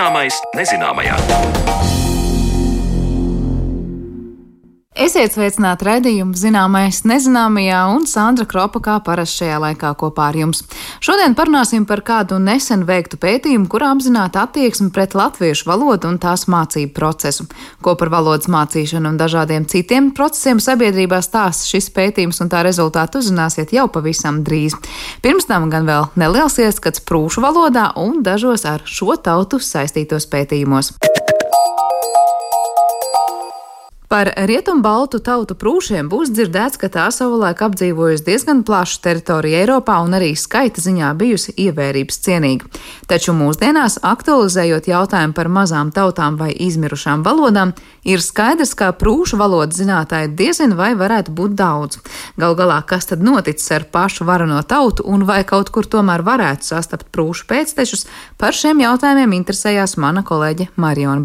Zināmais nezināmajā. Esiet sveicināti raidījumu zināmais nezināmajā un Sandra Kropa kā parasti šajā laikā kopā ar jums. Šodien parunāsim par kādu nesen veiktu pētījumu, kur apzināta attieksme pret latviešu valodu un tās mācību procesu. Ko par valodas mācīšanu un dažādiem citiem procesiem sabiedrībā stāsta šis pētījums un tā rezultātu uzzināsiet jau pavisam drīz. Pirms tam gan vēl neliels ieskats prūšu valodā un dažos ar šo tautu saistītos pētījumos. Par rietumbaltu tautu prūšiem būs dzirdēts, ka tā savulaik apdzīvojusi diezgan plašu teritoriju Eiropā un arī skaita ziņā bijusi ievērības cienīga. Taču mūsdienās, aktualizējot jautājumu par mazām tautām vai izmirušām valodām, ir skaidrs, ka prūšu valodas zinātāji diezin vai varētu būt daudz. Gal galā, kas tad noticis ar pašu varano tautu un vai kaut kur tomēr varētu sastapt prūšu pēctečus, par šiem jautājumiem interesējās mana kolēģe Mariona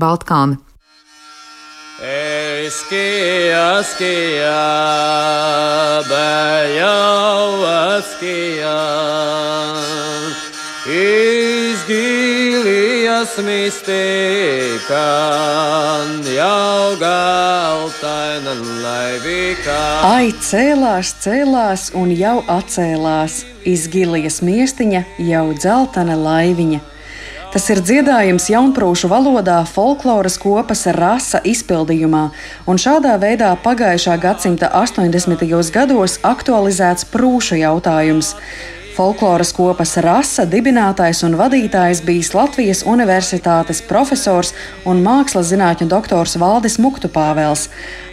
Baltkalne. Eskia, skia, bejau, skia, izgīlijas mistika, jau galtaina laivīkā. Ai, cēlās, cēlās un jau atcēlās, izgīlijas miestiņa, jau dzeltana laiviņa. Tas ir dziedājums jaunprūšu valodā, folkloras kopas rasa izpildījumā, un šādā veidā pagājušā gadsimta 80. gados aktualizēts prūšu jautājums. Folkloras kopas rasa dibinātājs un vadītājs bijis Latvijas Universitātes profesors un mākslas zinātņu doktors Valdis Muktupāvels.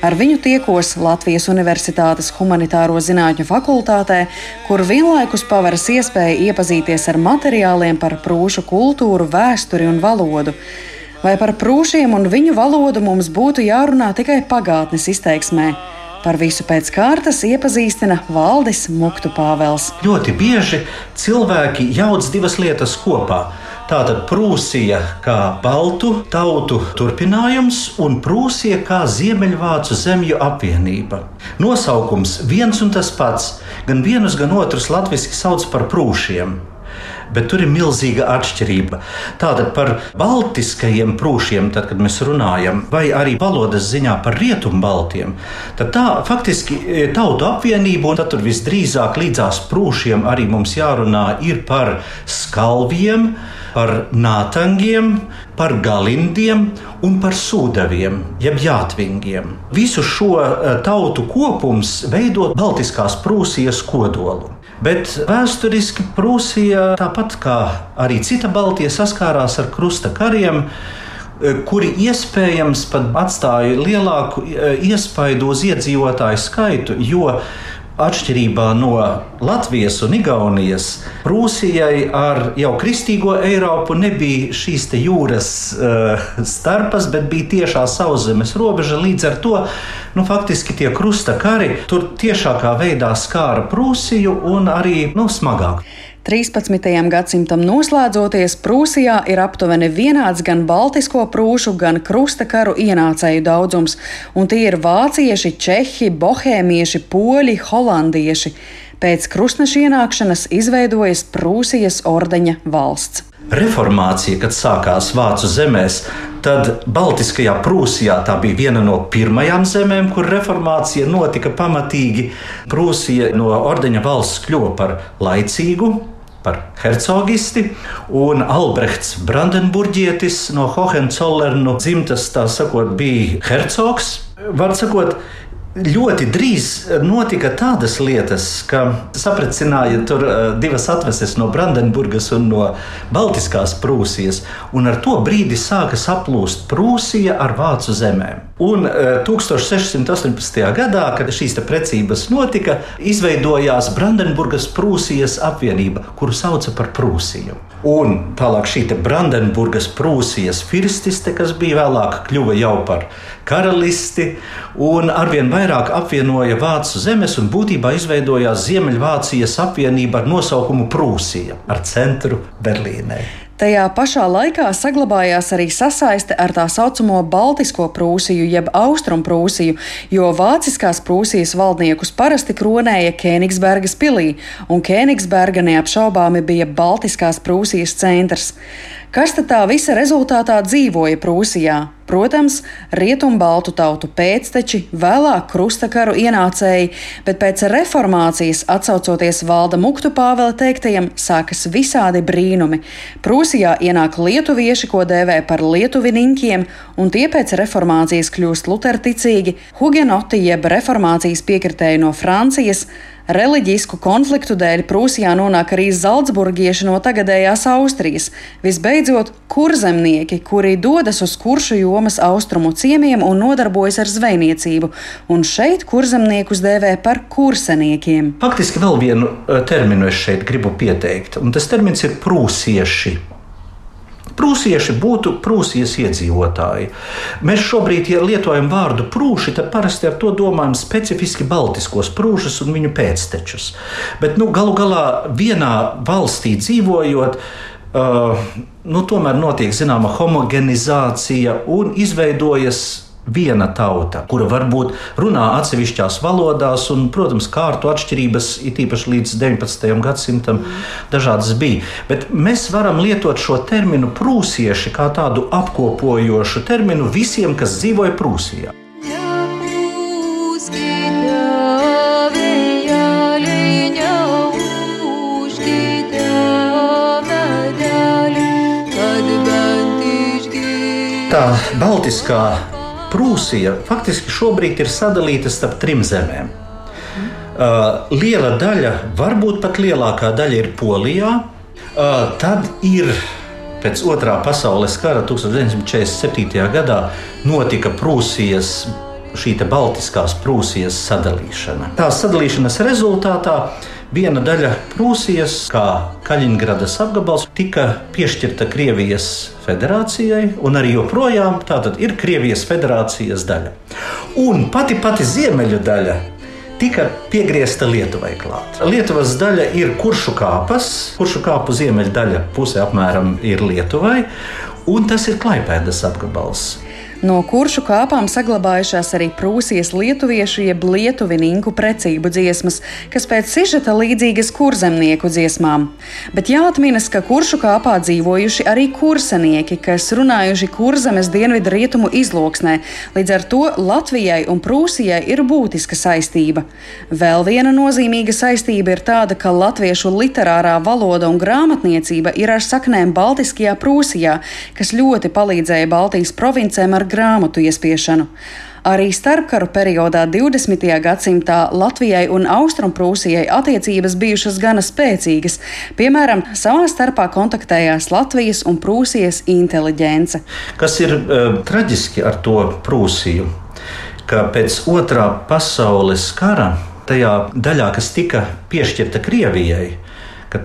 Ar viņu tiekos Latvijas Universitātes humanitāro zinātņu fakultātē, kur vienlaikus paveras iespēja iepazīties ar materiāliem par prūšu kultūru, vēsturi un valodu. Vai par prūšiem un viņu valodu mums būtu jārunā tikai pagātnes izteiksmē? Par visu pēc kārtas iepazīstina Valdis Muktu Pāvels. Ļoti bieži cilvēki jauc divas lietas kopā. Tātad Prūsija kā baltu tautu turpinājums un Prūsija kā Ziemeļvācu zemju apvienība. Nosaukums viens un tas pats, gan vienus, gan otrus latviešu sauc par prūšiem bet tur ir milzīga atšķirība. Tātad par baltiskajiem prūšiem, tad, kad mēs runājam, vai arī valodas ziņā par rietumbaltiem, tad tā faktiski e, tautu apvienība, un tad tur visdrīzāk līdzās prūšiem arī mums jārunā ir par skalviem, par nātangiem, par galindiem un par sūdaviem, jeb jātvingiem. Visu šo e, tautu kopums veido Baltiskās Prūsijas kodolu. Bet vēsturiski Prūsija, tāpat kā arī cita Baltija, saskārās ar krusta kariem e, kuri iespējams pat atstāja lielāku e, iespaidu uz iedzīvotāju skaitu, jo Atšķirībā no Latvijas un Igaunijas, Prūsijai ar jau kristīgo Eiropu nebija šīs jūras uh, starpas, bet bija tiešā sauszemes robeža. Līdz ar to nu, faktiski tie krusta kari tur tiešākā veidā skāra Prūsiju un arī nu, smagāk. 13. gadsimtam noslēdzoties, Prūsijā ir aptuveni vienāds gan baltisko prūšu, gan krustakaru ienācēju daudzums, un tie ir vācieši, čehi, bohēmieši, poļi, holandieši. Pēc krustneša ienākšanas izveidojas Prūsijas ordeņa valsts. Reformācija, kad sākās Vācu zemēs, tad Baltiskajā Prūsijā tā bija viena no pirmajām zemēm, kur reformācija notika pamatīgi. Prūsija no ordeņa valsts kļuva par laicīgu, par hercogisti, un Albrechts Brandenburgietis no Hohenzollernu dzimtas, tā sakot, bija hercogs. Var sakot, Ļoti drīz notika tādas lietas, ka sapricināja tur eh, divas atveses no Brandenburgas un no Baltiskās Prūsijas, un ar to brīdi sāka saplūst Prūsija ar Vācu zemēm. Un 1618. Eh, gadā, kad šīs precības notika, izveidojās Brandenburgas Prūsijas apvienība, kuru sauca par Prūsiju. Un tālāk šī Brandenburgas Prūsijas firstiste, kas bija vēlāk kļuva jau par karalisti, un arvien vairāk apvienoja Vācu zemes, un būtībā izveidojās Ziemeļvācijas apvienība ar nosaukumu Prūsija, ar centru Berlīnē. Tajā pašā laikā saglabājās arī sasaiste ar tā saucamo Baltisko Prūsiju, jeb Austrumprūsiju, jo Vāciskās Prūsijas valdniekus parasti kronēja Kēnigsbergas pilī, un Kēnigsberga neapšaubāmi bija Baltiskās Prūsijas centrs. Kas tad tā visa rezultātā dzīvoja Prūsijā? Protams, rietumbaltu tautu pēcteči, vēlāk krustakaru ienācēji, bet pēc reformācijas, atsaucoties valda Muktu Pāvela teiktajam, sākas visādi brīnumi. Prūsijā ienāk lietuvieši, ko dēvē par lietuvininkiem, un tie pēc reformācijas kļūst luterticīgi, hugenoti jeb reformācijas piekritēji no Francijas. Reliģisku konfliktu dēļ Prūsijā nonāk arī Zaldzburgieši no tagadējās Austrijas. Visbeidzot, kurzemnieki, kuri dodas uz kuršu jomas austrumu ciemiemiem un nodarbojas ar zvejniecību, un šeit kurzemniekus dēvē par kurseniekiem. Faktiski vēl vienu eh, terminu es šeit gribu pieteikt, un tas termins ir prūsieši. Prūsieši būtu Prūsijas iedzīvotāji. Mēs šobrīd, ja lietojam vārdu prūši, tad parasti ar to domājam specifiski baltiskos prūšus un viņu pēctečus. Bet nu, galu galā vienā valstī dzīvojot, uh, nu, tomēr notiek zināma homogenizācija un izveidojas viena tauta, kura varbūt runā atsevišķās valodās, un, protams, kārtu atšķirības, it īpaši līdz 19. gadsimtam, dažādas bija. Bet mēs varam lietot šo terminu prūsieši kā tādu apkopojošu terminu visiem, kas dzīvoja Prūsijā. Tā Baltiskā Prūsija faktiski šobrīd ir sadalīta starp trim zemēm. Uh, liela daļa, varbūt pat lielākā daļa ir Polijā. Uh, tad ir pēc otrā pasaules kara 1947. gadā notika Prūsijas šī Baltiskās Prūsijas sadalīšana. Tās sadalīšanas rezultātā viena daļa Prūsijas, kā Kaļiņgradas apgabals, tika piešķirta Krievijas federācijai, un arī joprojām tā ir Krievijas federācijas daļa. Un pati pati ziemeļu daļa tika piegriezta Lietuvai klāt. Lietuvas daļa ir kuršu kāpas, kuršu kāpu ziemeļu daļa puse apmēram ir Lietuvai, un tas ir Klaipēdas apgabals. No kuršu kāpām saglabājušās arī prūsijas lietuviešu jeb lietuvinku precību dziesmas, kas pēc sižeta līdzīgas kurzemnieku dziesmām. Bet jāatminas, ka kuršu kāpā dzīvojuši arī kursenieki, kas runājuši kurzemes dienvidu rietumu izloksnē, līdz ar to Latvijai un Prūsijai ir būtiska saistība. Vēl viena nozīmīga saistība ir tāda, ka latviešu literārā valoda un grāmatniecība ir ar saknēm Baltiskajā Prūsijā, kas ļoti palīdzēja Baltijas provincēm ar grāmatu iespiešanu. Arī starpkaru periodā 20. gadsimtā Latvijai un Austrumprūsijai attiecības bijušas gana spēcīgas. Piemēram, savā starpā kontaktējās Latvijas un Prūsijas inteliģence. Kas ir uh, traģiski ar to Prūsiju? Ka pēc otrā pasaules kara, tajā daļā, kas tika piešķirta Krievijai,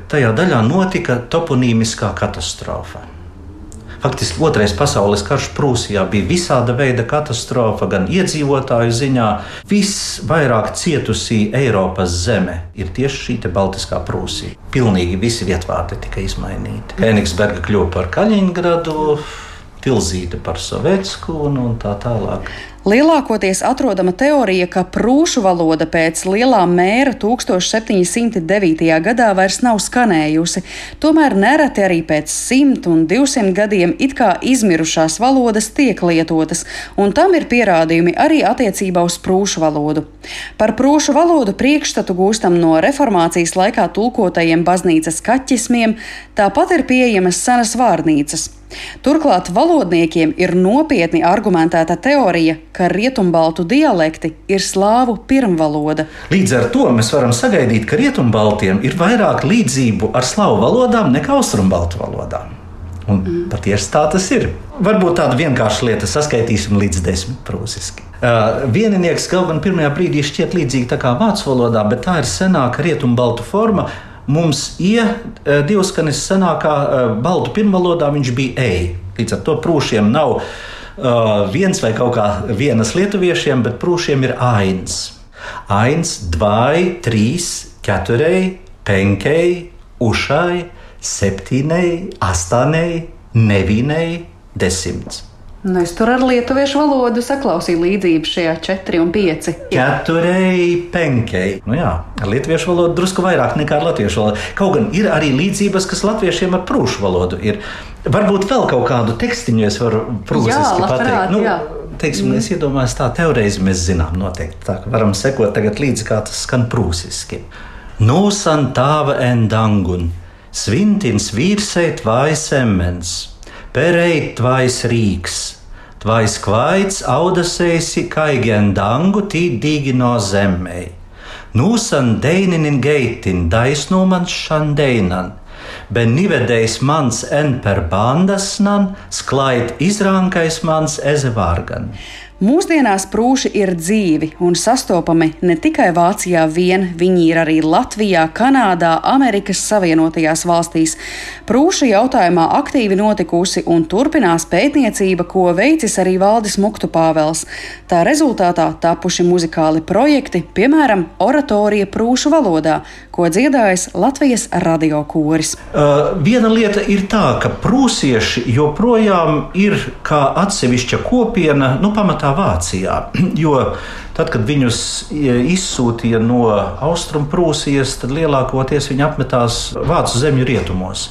tajā daļā notika toponīmiskā katastrofa. Faktiski otrais pasaules karš Prūsijā bija visāda veida katastrofa, gan iedzīvotāju ziņā. Visvairāk cietusī Eiropas zeme ir tieši šī Baltiskā Prūsija. Pilnīgi visi vietvārdi tika izmainīti. Kenigsberga kļuva par Kaļiņgradu, Tilzīta par Sovetsku un, un tā tālāk. Lielākoties atrodama teorija, ka prūšu valoda pēc lielā mēra 1709. gadā vairs nav skanējusi, tomēr nereti arī pēc 100 un 200 gadiem it kā izmirušās valodas tiek lietotas, un tam ir pierādījumi arī attiecībā uz prūšu valodu. Par prūšu valodu priekšstatu gūstam no reformācijas laikā tulkotajiem baznīcas kaķismiem, tāpat ir pieejamas senas vārnīcas. Turklāt valodniekiem ir nopietni argumentēta teorija, ka rietumbaltu dialekti ir slāvu pirmvaloda. Līdz ar to mēs varam sagaidīt, ka rietumbaltiem ir vairāk līdzību ar slāvu valodām nekā austrumbaltu valodām. Un mm. patiesi tā tas ir. Varbūt tāda vienkārša lieta, saskaitīsim līdz desmit prūsiski. Uh, vieninieks kaut gan pirmajā brīdī šķiet līdzīga kā vācu valodā, bet tā ir senāka rietumbaltu forma, mums ie e, divskanis senākā e, baltu pirmvalodā viņš bija ej. Līdz ar to prūšiem nav uh, viens vai kaut kā vienas lietuviešiem, bet prūšiem ir ains. Ains, dvai, trīs, keturei, penkei, ušai, septīnei, astānei, nevinei, desmits. Nu, es tur ar lietuviešu valodu saklausīju līdzību šajā 4 un 5. Keturei penkei. Nu jā, ar lietuviešu valodu drusku vairāk nekā ar latviešu valodu. Kaut gan ir arī līdzības, kas latviešiem ar prūšu valodu ir. Varbūt vēl kaut kādu tekstiņu es varu prūsiski pateikt. Nu, jā. teiksim, mm. Es iedomājos, tā teorēzi mēs zinām noteikti. Tā varam sekot tagad līdzi, kā tas skan prūsiski. Nosan tāva endangun, svintins vīrseit vai semens, pereit vai rīks, vai skvaits audasēsi kaigen dangu tīdīgi no zemmei. Nūsan deininin geitin, daisnumans šandeinan ben nivedējs mans en per bandasnan, sklaid izrankais mans ezevārgan. Mūsdienās prūši ir dzīvi un sastopami ne tikai Vācijā, vien viņi ir arī Latvijā, Kanādā, Amerikas Savienotajās valstīs. Prūša jautājumā aktīvi notikusi un turpinās pētniecība, ko veicis arī Valdis Muktu Pāvels. Tā rezultātā tapuši muzikāli projekti, piemēram, oratorija prūšu valodā, ko dziedājas Latvijas radio koris. Uh, viena lieta ir tā, ka prūsieši joprojām ir kā atsevišķa kopiena, nu, pamatā tā Vācijā. Jo tad, kad viņus izsūtīja no Austrumprūsijas, tad lielākoties viņi apmetās Vācu zemju rietumos.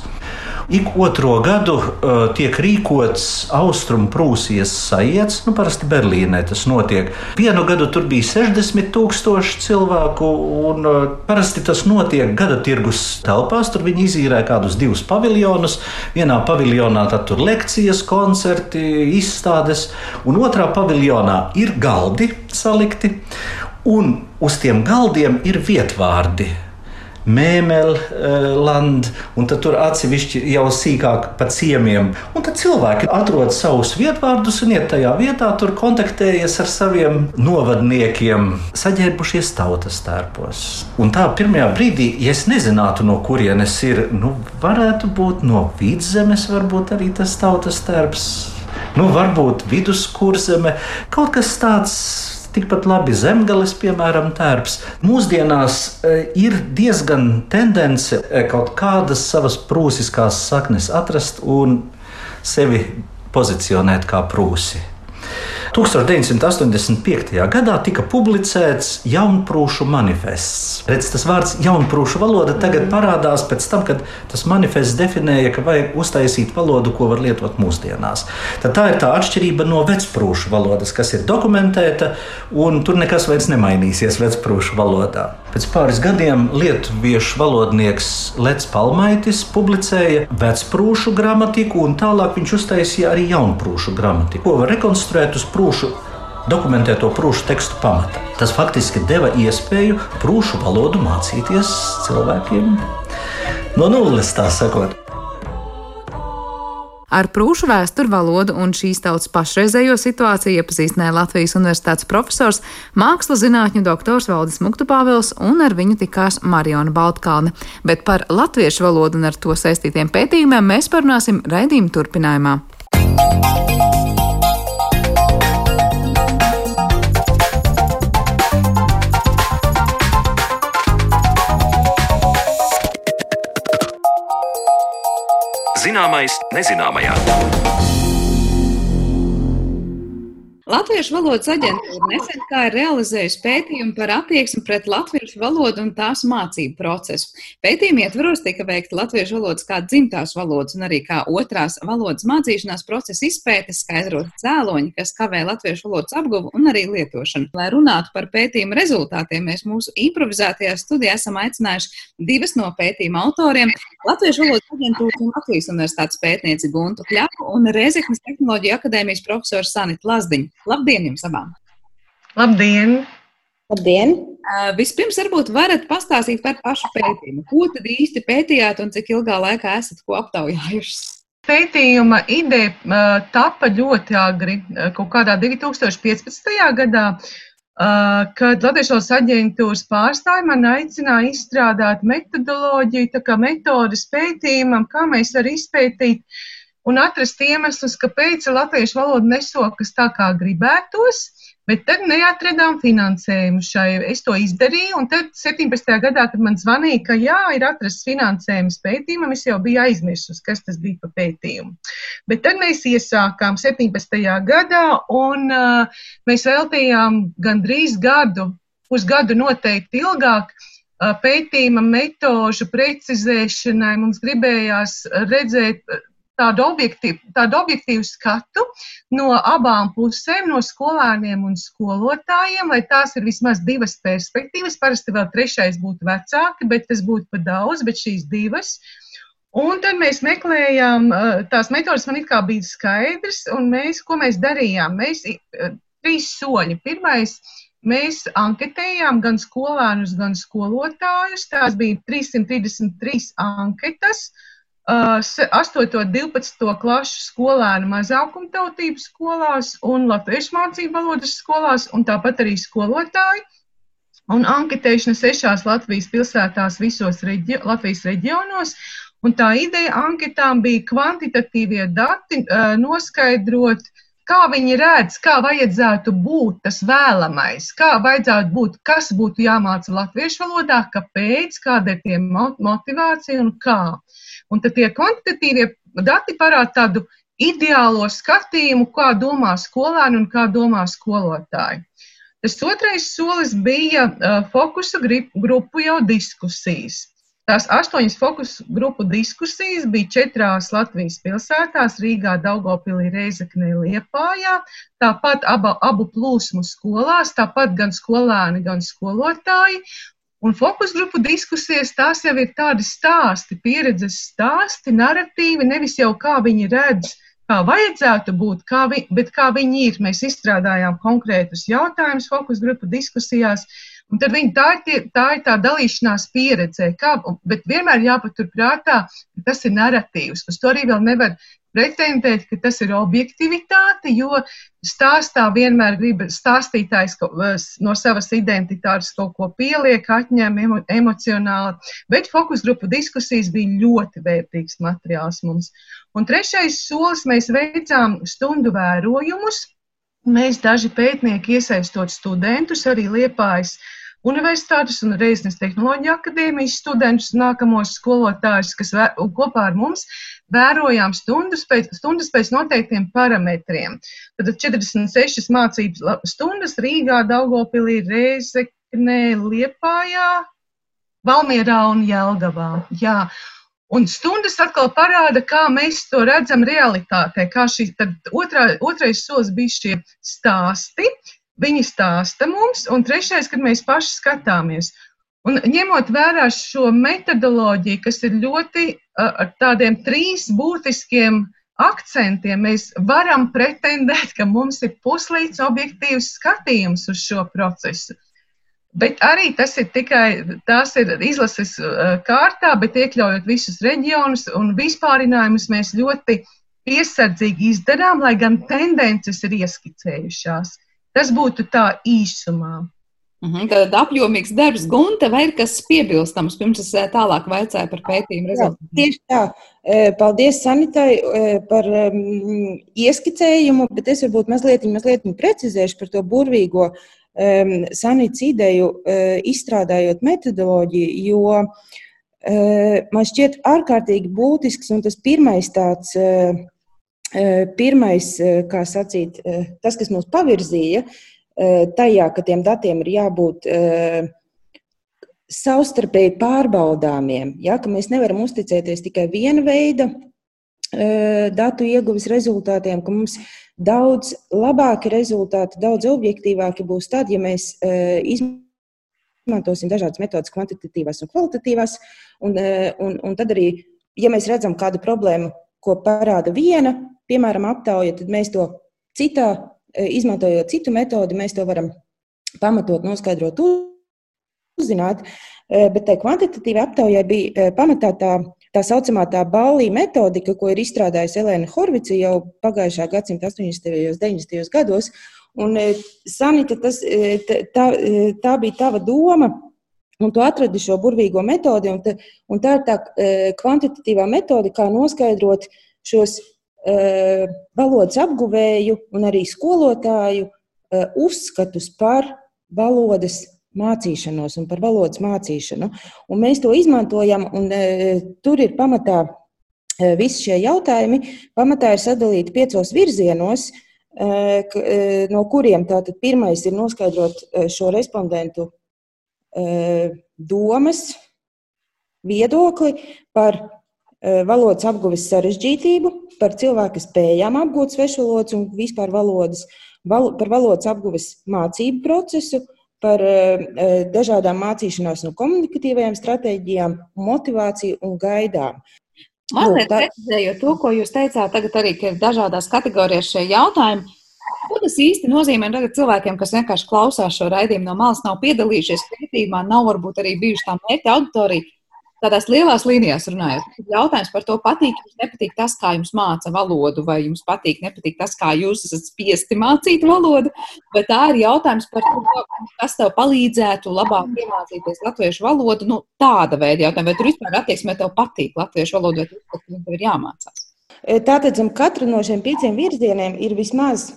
Ik otro gadu uh, tiek rīkots Austrumprūsijas sajēdz, nu, parasti Berlīnē tas notiek. Vienu gadu tur bija 60 tūkstoši cilvēku, un uh, parasti tas notiek gada tirgus telpās. Tur viņi izīrē kādus divus paviljonus. Vienā paviljonā tur lekcijas, koncerti, izstādes, un otrā paviljonā ir galdi salikti, un uz tiem galdiem ir vietvārdi Mēmelland, un tur atsevišķi jau sīkāk pa ciemiem. Un tad cilvēki atrod savus vietvārdus un iet tajā vietā, tur kontaktējas ar saviem novadniekiem, saģērbušies tautas tērpos. Un tā pirmajā brīdī, ja es nezinātu, no kurienes ir, nu, varētu būt no vidzemes, varbūt arī tas tautas tērps. Nu, varbūt viduskurzeme, kaut kas tāds Tikpat labi zemgales, piemēram, tērps. Mūsdienās e, ir diezgan tendence e, kaut kādas savas prūsiskās saknes atrast un sevi pozicionēt kā prūsi. 1985. gadā tika publicēts Jaunprūšu manifests. Redz, tas vārds jaunprūšu valoda tagad parādās pēc tam, kad tas manifests definēja, ka vajag uztaisīt valodu, ko var lietot mūsdienās. Tad tā ir tā atšķirība no vecprūšu valodas, kas ir dokumentēta, un tur nekas vairs nemainīsies vecprūšu valodā. Pēc pāris gadiem lietuviešu valodnieks Lets Palmaitis publicēja vecprūšu gramatiku, un tālāk viņš uztaisīja arī jaunprūšu gramatiku, ko var rekonstruēt uz prūšu dokumentēto prūšu tekstu pamata. Tas faktiski deva iespēju prūšu valodu mācīties cilvēkiem no nulles, tā sakot. Ar prūšu vēsturi, valodu un šīs tautas pašreizējo situāciju iepazīstināja Latvijas Universitātes profesors, mākslas zinātņu doktors Valdis Muktupāvils un ar viņu tikās Mariona Baltkalne. Bet par latviešu valodu un ar to saistītiem pētījumiem mēs parunāsim raidījuma turpinājumā. Zināmais nezināmajā. Latviešu valodas aģentūra nesen kā ir realizējusi pētījumu par attieksmi pret latviešu valodu un tās mācību procesu. Pētījuma ietvaros tika veikta latviešu valodas kā dzimtās valodas un arī kā otrās valodas mācīšanās procesa izpētes, skaidrot cēloņi, kas kavē latviešu valodas apguvu un arī lietošanu. Lai runātu par pētījuma rezultātiem, mēs mūsu improvizētajā studijā esam aicinājuši divas no pētījuma autoriem - Latviešu valodas aģentūras un Latvijas universitātes pētnieci Guntu Kļapu un Rēzeknes tehnoloģija akadēmijas profesors Sanita Lazdiņa. Labdien jums abām! Labdien! Labdien! Uh, vispirms, varbūt varat pastāstīt par pašu pētījumu. Ko tad īsti pētījāt un cik ilgā laikā esat ko aptaujājušas? Pētījuma ideja tapa ļoti agri, kaut kādā 2015. gadā, kad Latvijas aģentūras pārstāvi man aicināja izstrādāt metodoloģiju, tā kā metodas pētījumam, kā mēs varam izpētīt un atrast iemeslus, kāpēc latviešu valoda nesokas tā, kā gribētos. Bet tad neatradām finansējumu šai. Es to izdarīju, un tad 17. gadā, kad man zvanīja, ka jā, ir atrasts finansējums pētījumam, es jau biju aizmirsus, kas tas bija pa pētījumu. Bet tad mēs iesākām 17. gadā, un uh, mēs veltījām gandrīz gadu, pusgadu noteikti ilgāk, uh, pētījuma metožu precizēšanai. Mums gribējās redzēt tādu objektīvu, tādu objektīvu skatu no abām pusēm, no skolēniem un skolotājiem, lai tās ir vismaz divas perspektīvas. Parasti vēl trešais būtu vecāki, bet tas būtu pa daudz, bet šīs divas. Un tad mēs meklējām, tās metodas man it kā bija skaidrs, un mēs, ko mēs darījām? Mēs trīs soļi. Pirmais, mēs anketējām gan skolēnus, gan skolotājus. Tās bija 333 anketas. Uh, 8. un 12. klašu skolēnu mazākumtautību skolās un latviešu mācību valodas skolās, un tāpat arī skolotāji. Un anketēšana sešās Latvijas pilsētās visos reģi Latvijas reģionos. Un tā ideja anketām bija kvantitatīvie dati noskaidrot, kā viņi redz, kā vajadzētu būt tas vēlamais, kā vajadzētu būt, kas būtu jāmāca latviešu valodā, kāpēc, kāda ir tie motivācija un kā. Un tad tie kvantitatīvie dati parāda tādu ideālo skatījumu, kā domā skolēni un kā domā skolotāji. Tas otrais solis bija uh, fokusa grupu jau diskusijas. Tās astoņas fokusu grupu diskusijas bija četrās Latvijas pilsētās - Rīgā, Daugopilī, Reizeknē, Liepājā, tāpat aba, abu plūsmu skolās, tāpat gan skolēni, gan skolotāji, Un fokus grupu diskusijas tās jau ir tādi stāsti, pieredzes stāsti, narratīvi, nevis jau kā viņi redz, kā vajadzētu būt, kā vi, bet kā viņi ir. Mēs izstrādājām konkrētus jautājumus fokus grupu diskusijās, un tad viņi, tā, ir tie, tā ir tā dalīšanās pieredzē, kā, bet vienmēr jāpatur prātā, ka tas ir narratīvs. Uz to arī vēl nevar pretendēt, ka tas ir objektivitāte, jo stāstā vienmēr grib stāstītājs no savas identitātes kaut ko pieliek, atņem emo, emocionāli, bet fokus grupu diskusijas bija ļoti vērtīgs materiāls mums. Un trešais solis mēs veicām stundu vērojumus. Mēs daži pētnieki iesaistot studentus, arī liepājas universitātes un Reizes tehnoloģija akadēmijas studentus, nākamos skolotājus, kas vē, kopā ar mums vērojām stundas pēc, stundas pēc noteiktiem parametriem. Tad 46 mācības stundas Rīgā, Daugopilī, Reizeknē, Liepājā, Valmierā un Jelgavā. Jā. Un stundas atkal parāda, kā mēs to redzam realitātē. Šī, otrā, otrais solis bija šie stāsti, Viņi stāsta mums, un trešais, kad mēs paši skatāmies. Un ņemot vērā šo metodoloģiju, kas ir ļoti ar tādiem trīs būtiskiem akcentiem, mēs varam pretendēt, ka mums ir puslīdz objektīvs skatījums uz šo procesu. Bet arī tas ir tikai tās ir izlases kārtā, bet iekļaujot visus reģionus un vispārinājumus mēs ļoti piesardzīgi izdarām, lai gan tendences ir ieskicējušās. Tas būtu tā īsumā. Mhm, tad apjomīgs darbs, Gunte, vai ir kas piebilstams, pirms es eh, tālāk vaicāju par pētījumu rezultātiem? Tieši tā. Eh, paldies Sanitai eh, par um, ieskicējumu, bet es varbūt mazliet, mazliet precizēšu par to burvīgo um, Sanits ideju, uh, izstrādājot metodoloģiju, jo uh, man šķiet ārkārtīgi būtisks un tas pirmais tāds. Uh, Pirmais, kā sacīt, tas, kas mums pavirzīja tajā, ka tiem datiem ir jābūt savstarpēji pārbaudāmiem, ja, ka mēs nevaram uzticēties tikai viena veida datu ieguves rezultātiem, ka mums daudz labāki rezultāti, daudz objektīvāki būs tad, ja mēs izmantosim dažādas metodas, kvantitatīvās un kvalitatīvās, un, un, un tad arī, ja mēs redzam kādu problēmu, ko parāda viena piemēram, aptauja, tad mēs to citā, e, izmantojot citu metodi, mēs to varam pamatot, noskaidrot, uzzināt. E, bet tai kvantitatīvai aptaujai bija e, pamatā tā, tā saucamā tā balī metodika, ko ir izstrādājusi Elēna Horvica jau pagājušā gadsimta 80. un 90. gados. Un, Sanita, tas, tā, tā bija tava doma, un tu atradi šo burvīgo metodi, un, ta, un tā ir tā kvantitatīvā metode, kā noskaidrot šos Eh, valodas apguvēju un arī skolotāju eh, uzskatus par valodas mācīšanos un par valodas mācīšanu. Un mēs to izmantojam, un e, tur ir pamatā e, visi šie jautājumi. Pamatā ir sadalīti piecos virzienos, e, k, e, no kuriem tātad pirmais ir noskaidrot šo respondentu e, domas, viedokli par e, valodas apguves sarežģītību, par cilvēku spējām apgūt svešvalodas un vispār valodas, val, par valodas apguves mācību procesu, par uh, dažādām mācīšanās un komunikatīvajām stratēģijām, motivāciju un gaidām. Mazliet precizējot to, ko jūs teicāt, tagad arī ir dažādās kategorijās šie jautājumi. Ko tas īsti nozīmē tagad cilvēkiem, kas vienkārši klausās šo raidījumu no malas, nav piedalījušies pētījumā, nav varbūt arī bijuši tā mērķa auditorija? Tādās lielās līnijās runājot, jautājums par to, patīk jums, nepatīk tas, kā jums māca valodu, vai jums patīk, nepatīk tas, kā jūs esat spiesti mācīt valodu, vai tā ir jautājums par to, kas tev palīdzētu labāk iemācīties latviešu valodu, nu, tāda veida jautājumi, vai tur vispār attieksmē tev patīk latviešu valodu, vai tev ir jāmācās? Tātad zem katra no šiem pieciem virzieniem ir vismaz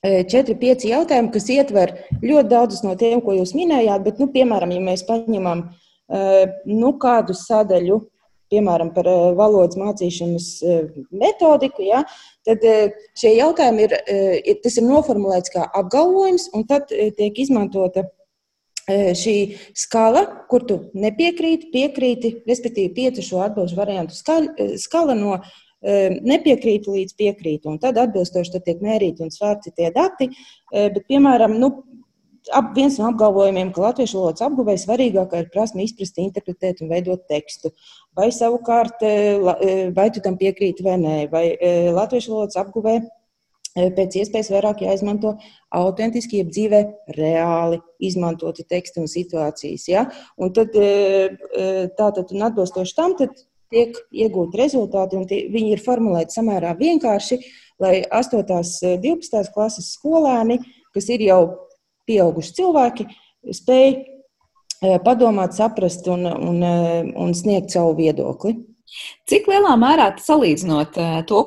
četri, pieci jautājumi, kas ietver ļoti daudzus no tiem, ko jūs minējāt. Bet, nu, piemēram, ja mēs paņemam nu, kādu sadaļu, piemēram, par valodas mācīšanas metodiku, ja, tad šie jautājumi ir, tas ir noformulēts kā apgalvojums, un tad tiek izmantota šī skala, kur tu nepiekrīti, piekrīti, respektīvi piecu šo atbildžu variantu skala no nepiekrītu līdz piekrītu. Un tad atbilstoši tad tiek mērīti un svērti tie dati. Bet, piemēram, nu, ap, viens no apgalvojumiem, ka latviešu valodas apguvē svarīgākā ir prasme izprast, interpretēt un veidot tekstu. Vai savukārt, e, e, vai tu tam piekrīti vai nē, vai e, latviešu valodas apguvē pēc iespējas vairāk jāizmanto autentiski, jeb dzīvē reāli izmantoti teksti un situācijas. Ja? Un tad, tātad, un atbilstoši tam, tad tiek iegūti rezultāti, un tie, viņi ir formulēti samērā vienkārši, lai 8. un 12. klases skolēni, kas ir jau pieauguši cilvēki spēj e, padomāt, saprast un, un, e, un sniegt savu viedokli. Cik lielā mērā salīdzinot e, to,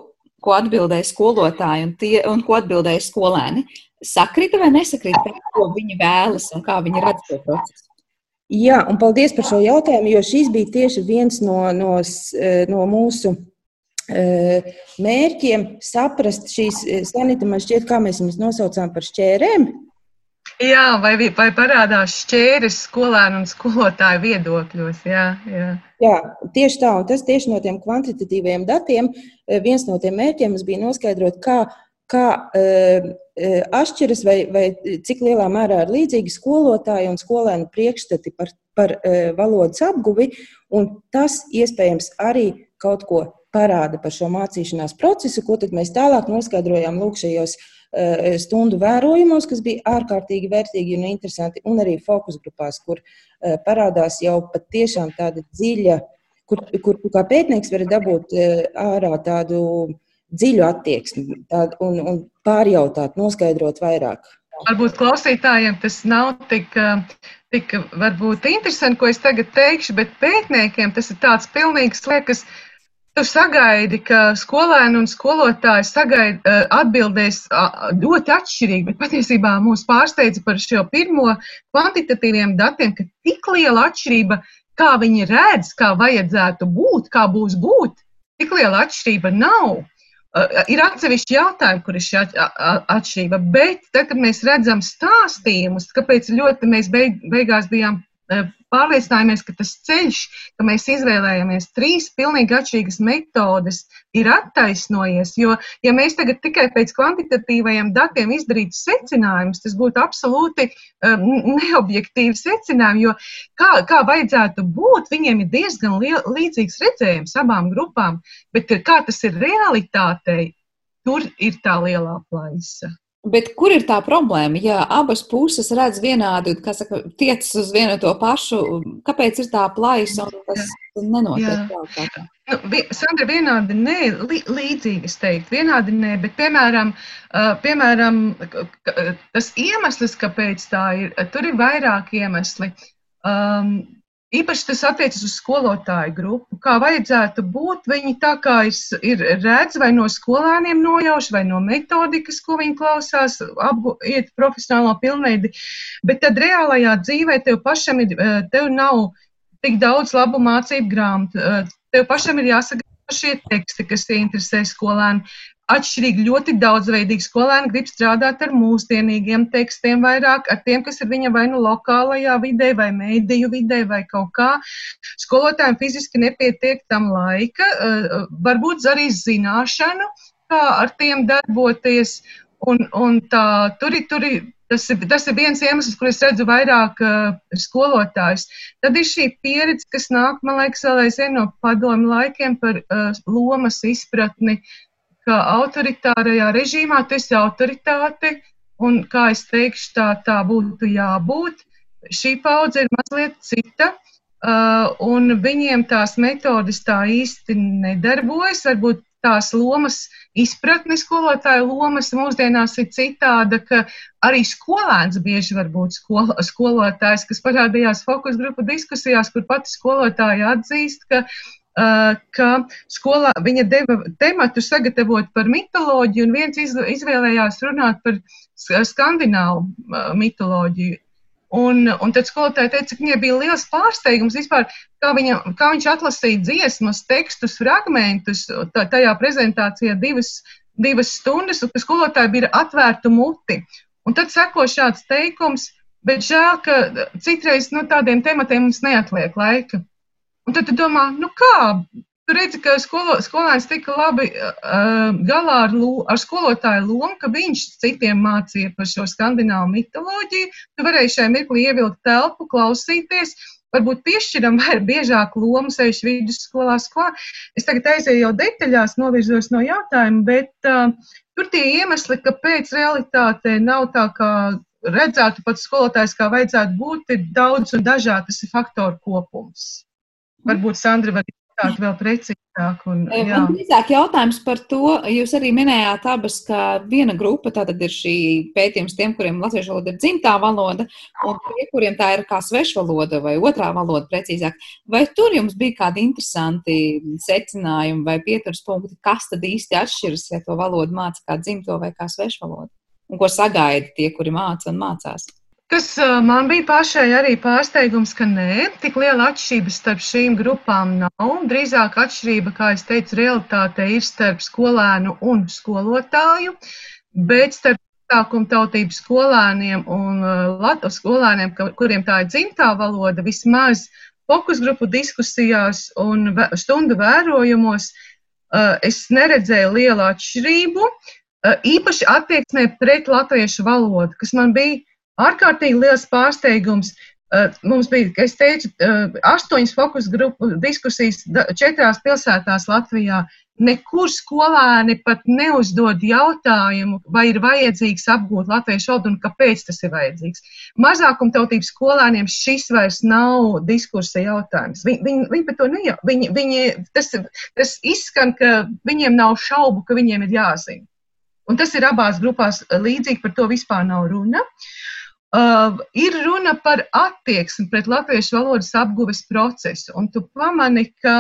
ko atbildēja skolotāji un, tie, un ko atbildēja skolēni, sakrita vai nesakrita, ko viņi vēlas un kā viņi redz to procesu? Jā, un paldies par šo jautājumu, jo šis bija tieši viens no, no, no mūsu mērķiem saprast šīs sanita, man šķiet, kā mēs viņus nosaucām par šķērēm, Jā, vai, vai parādās šķēres skolēnu un skolotāju viedokļos? Jā, jā. jā, tieši tā. Un tas tieši no tiem kvantitatīviem datiem, eh, viens no tiem mērķiem bija noskaidrot, kā, kā uh, atšķiras vai, vai cik lielā mērā ir līdzīgi skolotāji un skolēnu priekšstati par, par uh, valodas apguvi. Tas iespējams arī kaut ko parāda par šo mācīšanās procesu, ko mēs tālāk noskaidrojām lūk šajos uh, Eh, stundu vērojumos, kas bija ārkārtīgi vērtīgi un interesanti, un arī fokus grupās, kur eh, parādās jau patiešām tāda dziļa, kur, kur kā pētnieks var dabūt eh, ārā tādu dziļu attieksmi tādu, un, un pārjautāt, noskaidrot vairāk. Varbūt klausītājiem tas nav tik, tik varbūt interesanti, ko es tagad teikšu, bet pētniekiem tas ir tāds pilnīgs liekas Tu sagaidi, ka skolēni un skolotāji sagaid, eh, atbildēs ļoti atšķirīgi, bet patiesībā mūs pārsteidza par šo pirmo kvantitatīviem datiem, ka tik liela atšķirība, kā viņi redz, kā vajadzētu būt, kā būs būt, tik liela atšķirība nav. Ir atsevišķi jautājumi, kur ir šī atšķirība, bet tad, kad mēs redzam stāstījumus, kāpēc ļoti mēs beig, beigās bijām pārliecinājāmies, ka tas ceļš, ka mēs izvēlējāmies trīs pilnīgi atšķirīgas metodes, ir attaisnojies. Jo, ja mēs tagad tikai pēc kvantitatīvajiem datiem izdarītu secinājumus, tas būtu absolūti um, neobjektīvi secinājumi. Jo kā, kā vajadzētu būt, viņiem ir diezgan liel, līdzīgs redzējums abām grupām, bet kā tas ir realitātei, tur ir tā lielā plaisa. Bet kur ir tā problēma? Ja abas puses redz vienādi un saka, tiecas uz vienu to pašu, kāpēc ir tā plaisa un tas nenotiek tā? Nu, Sandra, vienādi nē, līdzīgi es teiktu, vienādi nē, bet piemēram, piemēram tas iemesls, kāpēc tā ir, tur ir vairāk iemesli. Um, Īpaši tas attiecas uz skolotāju grupu. Kā vajadzētu būt, viņi tā kā ir redz vai no skolēniem nojauš, vai no metodikas, ko viņi klausās, apgu, iet profesionālā pilnveidi. Bet tad reālajā dzīvē tev pašam ir, eh, tev nav tik daudz labu mācību grāmatu. Eh, tev pašam ir jāsagatavo šie teksti, kas interesē skolēnu. Atšķirīgi, ļoti daudzveidīgi. Skolēni grib strādāt ar mūsdienīgiem tekstiem, vairāk ar tiem, kas ir viņa vai nu lokālajā vidē, vai mēdīju vidē, vai kaut kā. Skolotājiem fiziski nepietiek tam laika, uh, varbūt arī zināšanu, kā ar tiem darboties. Un, un tā, tur, tur Tas ir, tas ir viens iemesls, kur es redzu vairāk uh, skolotājus. Tad ir šī pieredze, kas nāk, man liekas, vēl aizvien no padomu laikiem par uh, lomas izpratni, ka autoritārajā režīmā tu esi autoritāte, un, kā es teikšu, tā, tā būtu jābūt. Šī paudze ir mazliet cita, uh, un viņiem tās metodas tā īsti nedarbojas. Varbūt tās lomas, izpratne skolotāja lomas mūsdienās ir citāda, ka arī skolēns bieži var būt skolo, skolotājs, kas parādījās fokus grupu diskusijās, kur pati skolotāja atzīst, ka ka skolā viņa deva tematu sagatavot par mitoloģiju, un viens izvēlējās runāt par skandināvu uh, mitoloģiju. Un, un tad skolotāja teica, ka viņai bija liels pārsteigums vispār, kā, viņa, kā viņš atlasīja dziesmas, tekstus, fragmentus tajā prezentācijā divas, divas stundas, un ka skolotāja bija atvērta muti. Un tad seko šāds teikums, bet žēl, ka citreiz no nu, tādiem tematiem mums neatliek laika. Un tad tu domā, nu kā, Tu redzi, ka skolo, skolēns tika labi uh, galā ar, ar skolotāju lomu, ka viņš citiem mācīja par šo skandināvu mitoloģiju. Tu varēji šai mirklī ievilkt telpu, klausīties, varbūt piešķiram vai biežāk lomu sevišķi vidusskolās. Klā. Es tagad aizēju jau detaļās, novirzos no jautājuma, bet uh, tur tie iemesli, kāpēc realitātē nav tā, kā redzētu pats skolotājs, kā vajadzētu būt, ir daudz un dažādi. Tas ir faktoru kopums. Varbūt Sandra var Tāda vēl precīzāk. Un, jā. un drīzāk jautājums par to, jūs arī minējāt abas, ka viena grupa tātad ir šī pētījums tiem, kuriem latviešu valoda ir dzimtā valoda, un tie, kuriem tā ir kā svešvaloda vai otrā valoda precīzāk. Vai tur jums bija kādi interesanti secinājumi vai pieturas punkti, kas tad īsti atšķiras, ja to valodu māca kā dzimto vai kā svešvalodu? Un ko sagaida tie, kuri māca un mācās? Kas man bija pašai arī pārsteigums, ka nē, tik liela atšķirība starp šīm grupām nav. Drīzāk atšķirība, kā es teicu, realitāte ir starp skolēnu un skolotāju, bet starp sākuma tautību skolēniem un Latvijas skolēniem, kuriem tā ir dzimtā valoda, vismaz fokus grupu diskusijās un stundu vērojumos, es neredzēju lielu atšķirību, īpaši attieksmē pret latviešu valodu, kas man bija ārkārtīgi liels pārsteigums. Eh, mums bija, kā es teicu, eh, astoņas fokus grupu diskusijas četrās pilsētās Latvijā. Nekur skolēni pat neuzdod jautājumu, vai ir vajadzīgs apgūt latviešu valodu un kāpēc tas ir vajadzīgs. Mazākumtautības skolēniem šis vairs nav diskursa jautājums. Viņi, viņi, viņi par to nejau. Viņi, viņi, tas, tas izskan, ka viņiem nav šaubu, ka viņiem ir jāzina. Un tas ir abās grupās līdzīgi, par to vispār nav runa. Uh, Uh, ir runa par attieksmi pret latviešu valodas apguves procesu. Un tu pamani, ka,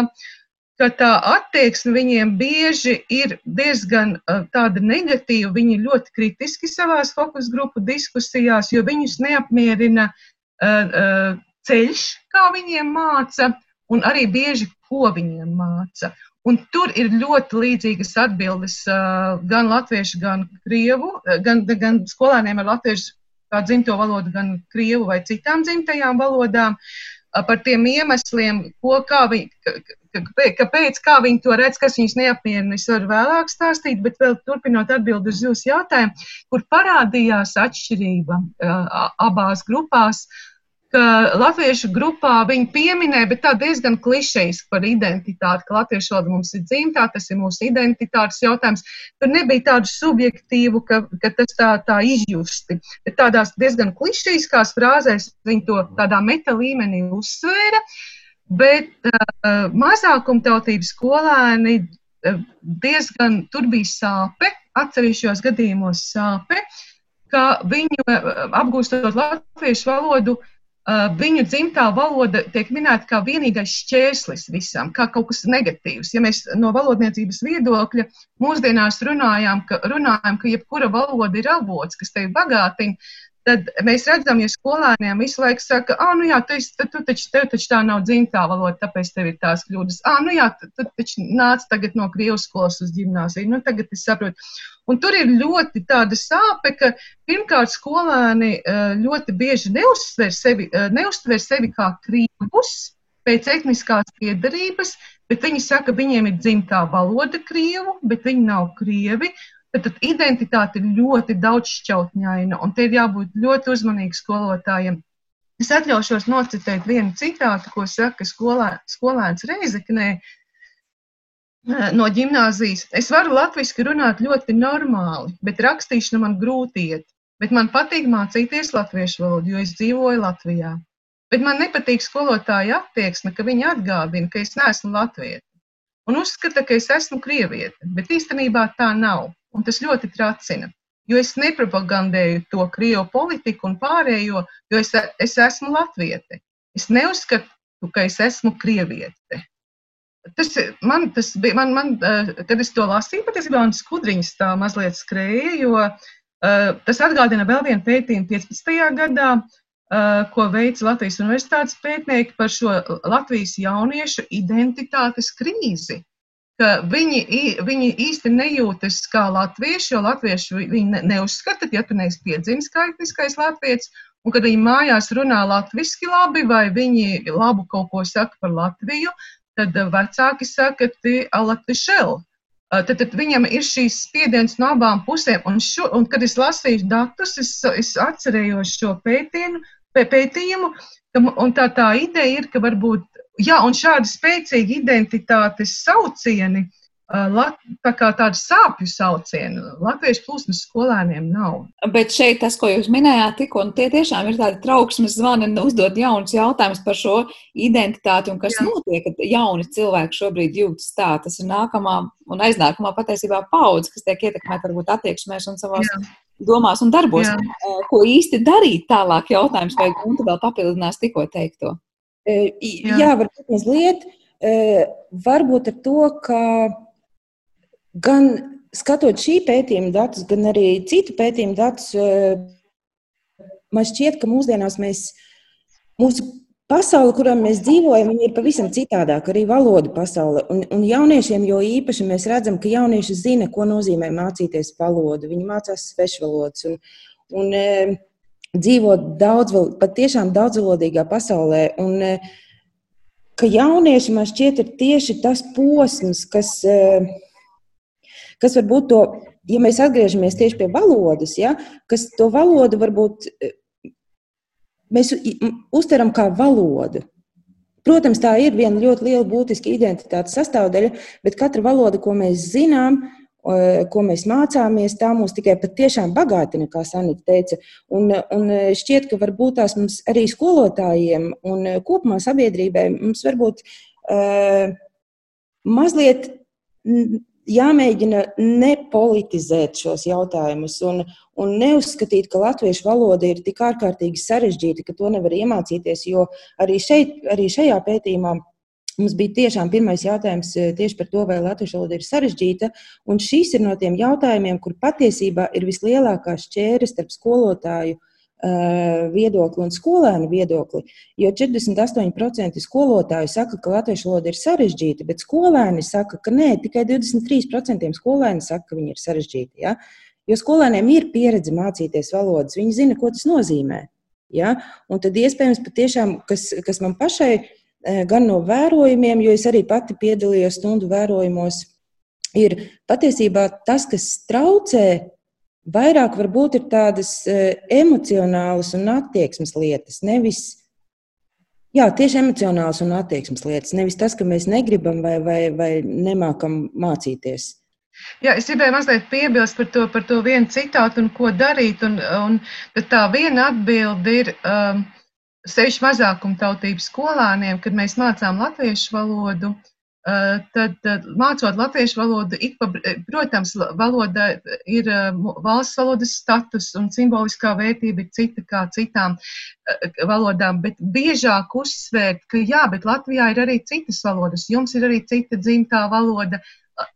ka tā attieksme viņiem bieži ir diezgan uh, tāda negatīva. Viņi ļoti kritiski savās fokus grupu diskusijās, jo viņus neapmierina uh, ceļš, kā viņiem māca, un arī bieži, ko viņiem māca. Un tur ir ļoti līdzīgas atbildes gan latviešu, gan krievu, gan, gan skolēniem ar latviešu kā dzimto valodu, gan krievu vai citām dzimtajām valodām, par tiem iemesliem, ko, kā viņi, kāpēc, kā viņi to redz, kas viņus neapmierina. Es varu vēlāk stāstīt, bet vēl turpinot atbildi uz jūsu jautājumu, kur parādījās atšķirība abās grupās. Uh, ka latviešu grupā viņi pieminēja, bet tā diezgan klišejiski par identitāti, ka latviešu valoda mums ir dzimtā, tas ir mūsu identitātes jautājums. Tur nebija tādu subjektīvu, ka, ka tas tā, tā izjusti, bet tādās diezgan klišejiskās frāzēs viņi to tādā meta līmenī uzsvēra, bet uh, mazākumtautības skolēni uh, diezgan tur bija sāpe, atsevišķos gadījumos sāpe, ka viņu uh, apgūstot latviešu valodu, uh, viņu dzimtā valoda tiek minēta kā vienīgais šķērslis visam, kā kaut kas negatīvs. Ja mēs no valodniecības viedokļa mūsdienās runājām, ka, runājam, ka jebkura valoda ir avots, kas tevi bagātina, tad mēs redzam, ja skolēniem visu laiku saka, ah, nu jā, tu, tu, tu taču, tev taču tā nav dzimtā valoda, tāpēc tev ir tās kļūdas. Ah, nu jā, tu, tu taču nāc tagad no Krievijas skolas uz gimnāziju. Nu, tagad es saprotu. Un tur ir ļoti tāda sāpe, ka pirmkārt skolēni ļoti bieži neuztver sevi, neuztver sevi kā krīvus pēc etniskās piedarības, bet viņi saka, ka viņiem ir dzimtā valoda krievu, bet viņi nav krievi. Tad, identitāte ir ļoti daudzšķautņaina, un te ir jābūt ļoti uzmanīgiem skolotājiem. Es atļaušos nocitēt vienu citātu, ko saka skolē, skolēns Reizeknē no ģimnāzijas. Es varu latviešu runāt ļoti normāli, bet rakstīšana man grūti iet. Bet man patīk mācīties latviešu valodu, jo es dzīvoju Latvijā. Bet man nepatīk skolotāja attieksme, ka viņi atgādina, ka es neesmu latvieta. Un uzskata, ka es esmu krieviete, bet īstenībā tā nav. Un tas ļoti tracina. Jo es nepropagandēju to krievu politiku un pārējo, jo es, es esmu latviete. Es neuzskatu, ka es esmu krieviete. Tas man, tas bija, man, man, eh, kad es to lasīju, patiesībā man skudriņas tā mazliet skrēja, jo uh, tas atgādina vēl vienu pētījumu 15. gadā, uh, ko veica Latvijas universitātes pētnieki par šo Latvijas jauniešu identitātes krīzi ka viņi, viņi īsti nejūtas kā latvieši, jo latvieši viņi neuzskata, ja tu neesi piedzimis kā etniskais latviečs, un kad viņi mājās runā latviski labi vai viņi labu kaut ko saka par Latviju, tad vecāki saka, ti alatvišel. Tad, tad viņam ir šīs spiediens no abām pusēm, un, šo, un kad es lasīju datus, es, es atcerējos šo pētījumu, pētījumu, un tā, tā ideja ir, ka varbūt Jā, un šādi spēcīgi identitātes saucieni, tā kā tādu sāpju saucienu, latviešu plūsmas skolēniem nav. Bet šeit tas, ko jūs minējāt, tikko, tie tiešām ir tādi trauksmes zvani, uzdot jaunus jautājumus par šo identitāti un kas Jā. notiek, kad jauni cilvēki šobrīd jūtas tā. Tas ir nākamā un aiznākamā patiesībā paudze, kas tiek ietekmēta varbūt attieksmēs un savās. Jā domās un darbos. Jā. Ko īsti darīt tālāk? Jautājums, vai Gunta vēl papildinās tikko teikto? Jā, Jā varbūt mazliet. Varbūt ar to, ka gan skatot šī pētījuma datus, gan arī citu pētījumu datus, man šķiet, ka mūsdienās mēs, mūsu pasaule, kurā mēs dzīvojam, ir pavisam citādāka, arī valoda pasaule. Un, un jauniešiem jo īpaši mēs redzam, ka jaunieši zina, ko nozīmē mācīties valodu. Viņi mācās svešvalodas. Un, un, dzīvo daudz, patiešām daudzvalodīgā pasaulē. Un, e, ka jaunieši man šķiet ir tieši tas posms, kas, e, kas varbūt to, ja mēs atgriežamies tieši pie valodas, ja, kas to valodu varbūt e, mēs uztveram kā valodu. Protams, tā ir viena ļoti liela būtiska identitātes sastāvdaļa, bet katra valoda, ko mēs zinām, ko mēs mācāmies, tā mūs tikai patiešām bagātina, kā Sanita teica. Un, un šķiet, ka varbūt tās mums arī skolotājiem un kopumā sabiedrībai mums varbūt uh, mazliet jāmēģina nepolitizēt šos jautājumus un, un neuzskatīt, ka latviešu valoda ir tik ārkārtīgi sarežģīta, ka to nevar iemācīties, jo arī, šeit, arī šajā pētījumā Mums bija tiešām pirmais jautājums eh, tieši par to, vai latviešu valoda ir sarežģīta. Un šis ir no tiem jautājumiem, kur patiesībā ir vislielākā šķēra starp skolotāju uh, viedokli un skolēnu viedokli. Jo 48% skolotāju saka, ka latviešu valoda ir sarežģīta, bet skolēni saka, ka nē, tikai 23% skolēni saka, ka viņi ir sarežģīti. Ja? Jo skolēniem ir pieredze mācīties valodas, viņi zina, ko tas nozīmē. Ja? Un tad iespējams, patiešām, kas, kas man pašai ir Eh, gan no vērojumiem, jo es arī pati piedalījos stundu vērojumos, ir patiesībā tas, kas traucē. Vairāk varbūt ir tādas eh, emocionālas un attieksmes lietas, nevis Jā, tieši emocionāls un attieksmes lietas. Nevis tas, ka mēs negribam vai, vai, vai nemākam mācīties. Jā, es gribēju mazliet piebilst par to, par to vienu citātu un ko darīt. Un, un tā viena atbilde ir, um, sevišķi mazākumtautības skolāniem, kad mēs mācām latviešu valodu, eh, tad mācot latviešu valodu, pa, protams, valoda ir eh, valsts valodas status un simboliskā vērtība ir cita kā citām eh, valodām, bet biežāk uzsvērt, ka jā, bet Latvijā ir arī citas valodas, jums ir arī cita dzimtā valoda,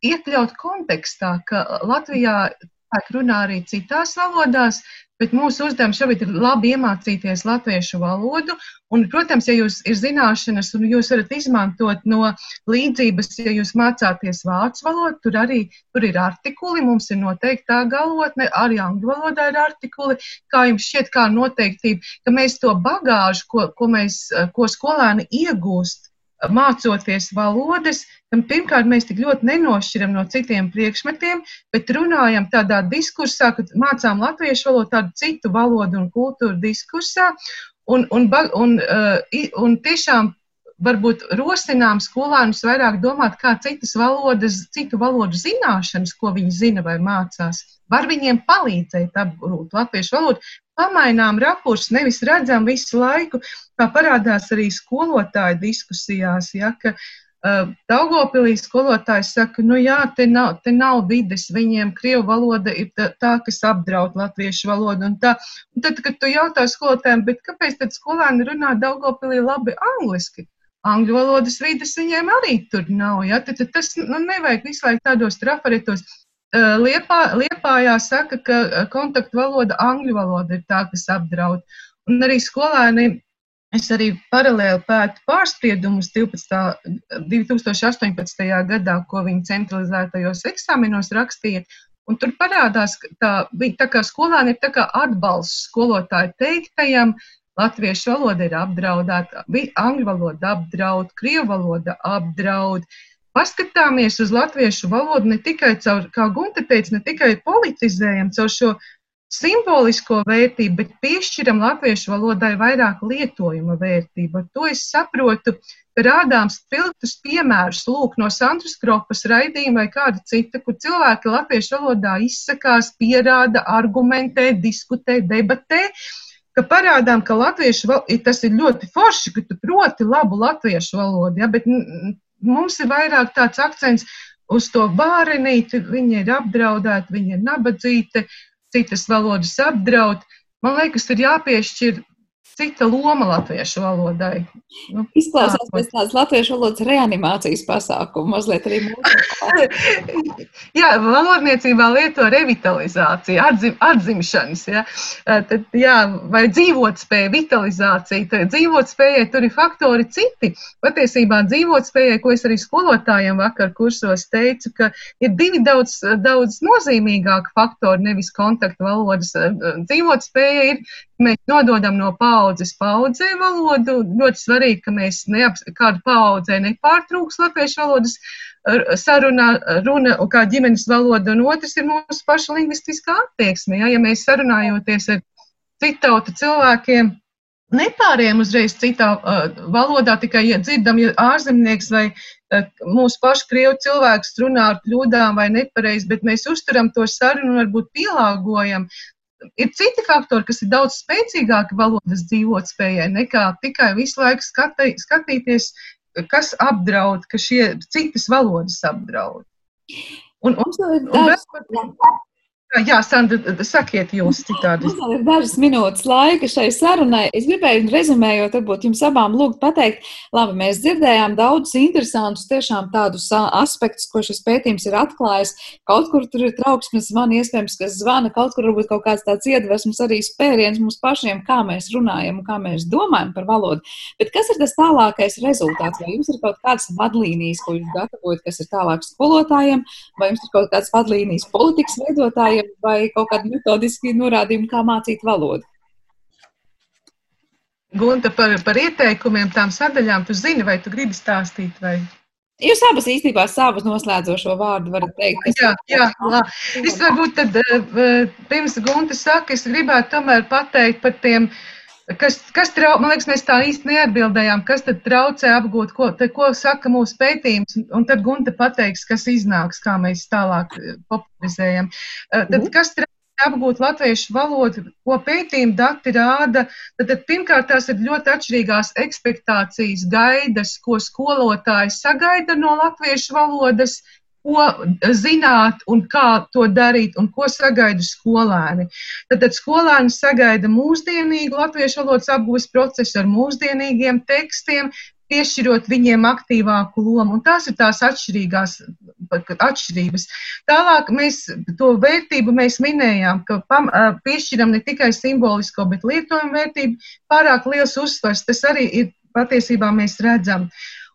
iekļaut kontekstā, ka Latvijā cilvēki runā arī citās valodās, bet mūsu uzdevums šobrīd ir labi iemācīties latviešu valodu. Un, protams, ja jūs ir zināšanas un jūs varat izmantot no līdzības, ja jūs mācāties vācu valodu, tur arī tur ir artikuli, mums ir noteiktā galotne, arī angļu valodā ir artikuli. Kā jums šķiet, kā noteiktība, ka mēs to bagāžu, ko, ko, mēs, ko skolēni iegūst, mācoties valodas, pirmkārt mēs tik ļoti nenošķiram no citiem priekšmetiem, bet runājam tādā diskursā, kad mācām latviešu valodu, tādu citu valodu un kultūru diskursā, un, un, un, uh, un tiešām varbūt rosinām skolēnus vairāk domāt, kā citas valodas, citu valodu zināšanas, ko viņi zina vai mācās. Var viņiem palīdzēt apgūt latviešu valodu, pamainām rakursus, nevis redzam visu laiku, kā parādās arī skolotāju diskusijās, ja, ka Daugopilī skolotājs saka, nu jā, te nav, te nav vides, viņiem krievu valoda ir tā, tā kas apdraud latviešu valodu un tā. Un tad, kad tu jautā skolotājiem, bet kāpēc tad skolēni runā Daugopilī labi angliski? Angļu valodas vidas viņiem arī tur nav. Ja? Tad, tad tas nu, nevajag visu laiku tādos trafaretos. Liepā, Liepājā saka, ka kontaktu valoda, angļu valoda ir tā, kas apdraud. Un arī skolēni, es arī paralēli pētu pārspriedumus 12, 2018. gadā, ko viņi centralizētajos eksāmenos rakstīja. Un tur parādās, ka tā, tā kā skolēni ir kā atbalsts skolotāju teiktajam, latviešu valoda ir apdraudēta, angļu valoda apdraud, krievu valoda apdraud. Paskatāmies uz latviešu valodu ne tikai caur, kā Gunte teica, ne tikai politizējam caur šo simbolisko vērtību, bet piešķiram latviešu valodai vairāk lietojuma vērtību. Ar to es saprotu, ka rādām spilgtus piemērus, lūk, no Sandras Kropas raidījuma vai kāda cita, kur cilvēki latviešu valodā izsakās, pierāda, argumentē, diskutē, debatē, ka parādām, ka latviešu tas ir ļoti forši, ka tu proti labu latviešu valodu, ja, bet mums ir vairāk tāds akcents uz to bārenīti, viņa ir apdraudēta, viņa ir nabadzīta, citas valodas apdraud. Man liekas, ir jāpiešķir cita loma latviešu valodai. Nu, Izklausās pēc tādas latviešu valodas reanimācijas pasākuma, mazliet arī mūsu. jā, valodniecībā lieto revitalizāciju, atzim, atzimšanas, ja? Tad, jā, vai dzīvotspēja, vitalizācija. Tad dzīvotspējai tur ir faktori citi. Patiesībā dzīvotspējai, ko es arī skolotājiem vakar kursos teicu, ka ir divi daudz, daudz nozīmīgāki faktori, nevis kontaktu valodas. Dzīvotspēja ir Mēs nododam no paudzes paudzē valodu. Ļoti svarīgi, ka mēs neaps, kādu paudzē nepārtrūks latviešu valodas saruna, runa kā ģimenes valoda, un otrs ir mūsu paša lingvistiskā attieksme. Ja, ja mēs sarunājoties ar citautu cilvēkiem, nepārējām uzreiz citā uh, valodā, tikai ja dzirdam, ja ārzemnieks vai uh, mūsu pašu krievu cilvēks runā ar kļūdām vai nepareizi, bet mēs uzturam to sarunu un varbūt pielāgojam ir citi faktori, kas ir daudz spēcīgāki valodas dzīvotspējai nekā tikai visu laiku skatī, skatīties, kas apdraud, ka šie citas valodas apdraud. Un, un, un, un, Jā, Sandra, sakiet jūs citādi. Mums ir dažas minūtes laika šai sarunai. Es gribēju, rezumējot, varbūt jums abām lūgt pateikt, labi, mēs dzirdējām daudzus interesantus, tiešām tādus aspektus, ko šis pētījums ir atklājis. Kaut kur tur ir trauksmes zvani, iespējams, kas zvana, kaut kur varbūt kaut kāds tāds iedvesmas arī spēriens mums pašiem, kā mēs runājam un kā mēs domājam par valodu. Bet kas ir tas tālākais rezultāts? Vai jums ir kaut kādas vadlīnijas, ko jūs gatavojat, kas ir tālāk skolotājiem, vai jums ir kaut kādas vadlīnijas politikas veidotājiem? Skolotājiem vai kaut kādi metodiski norādījumi, kā mācīt valodu? Gunta, par, par ieteikumiem, tām sadaļām, tu zini, vai tu gribi stāstīt? Vai? Jūs abas īstenībā savus noslēdzošo vārdu varat teikt. Jā, jā, jā. Es varbūt tad, eh, pirms Gunta saka, es gribētu tomēr pateikt par tiem uh, Kas, kas trau, man liekas, mēs tā īsti neatbildējām, kas tad traucē apgūt, ko, te, ko saka mūsu pētījums, un tad Gunte pateiks, kas iznāks, kā mēs tālāk eh, popularizējam. Eh, tad, mhm. kas traucē apgūt latviešu valodu, ko pētījuma dati rāda, tad, tad pirmkārt tās ir ļoti atšķirīgās ekspektācijas, gaidas, ko skolotāji sagaida no latviešu valodas, ko zināt un kā to darīt un ko sagaida skolēni. Tad, tad skolēni sagaida mūsdienīgu latviešu valodas apgūves procesu ar mūsdienīgiem tekstiem, piešķirot viņiem aktīvāku lomu. Un tās ir tās atšķirīgās atšķirības. Tālāk mēs to vērtību mēs minējām, ka pam, piešķiram ne tikai simbolisko, bet lietojumu vērtību. Pārāk liels uzsvars, tas arī ir patiesībā mēs redzam.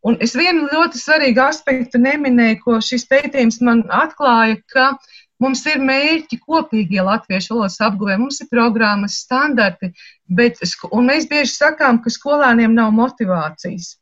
Un es vienu ļoti svarīgu aspektu neminēju, ko šis pētījums man atklāja, ka mums ir mērķi kopīgie latviešu valodas apguvē, mums ir programmas standarti, bet, un mēs bieži sakām, ka skolēniem nav motivācijas.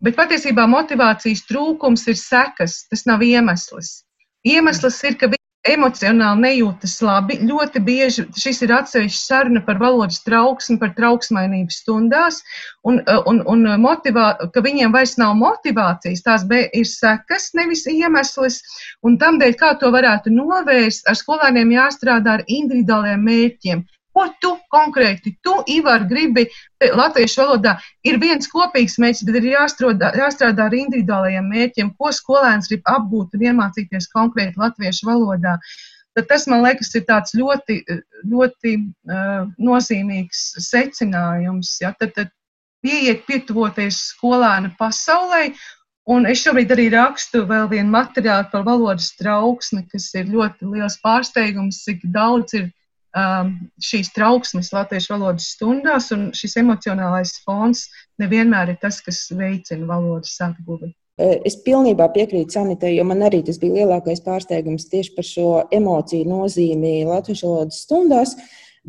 Bet patiesībā motivācijas trūkums ir sekas, tas nav iemesls. Iemesls ir, ka emocionāli nejūtas labi. Ļoti bieži šis ir atsevišķs saruna par valodas trauksmi, par trauksmainību stundās, un, un, un motivā, ka viņiem vairs nav motivācijas. Tās ir sekas, nevis iemesls. Un tamdēļ, kā to varētu novērst, ar skolēniem jāstrādā ar individuāliem mērķiem. Ko tu konkrēti, tu, Ivar, gribi latviešu valodā? Ir viens kopīgs mērķis, bet ir jāstrādā, jāstrādā ar individuālajiem mērķiem, ko skolēns grib apgūt un iemācīties konkrēti latviešu valodā. Tad tas, man liekas, ir tāds ļoti, ļoti uh, nozīmīgs secinājums. Ja? Tad, tad pieiet, pietuvoties skolēna pasaulē. Un es šobrīd arī rakstu vēl vienu materiālu par valodas trauksmi, kas ir ļoti liels pārsteigums, cik daudz ir šīs trauksmes latviešu valodas stundās, un šis emocionālais fons nevienmēr ir tas, kas veicina valodas apguvi. E, es pilnībā piekrītu Sanitai, jo man arī tas bija lielākais pārsteigums tieši par šo emociju nozīmi latviešu valodas stundās.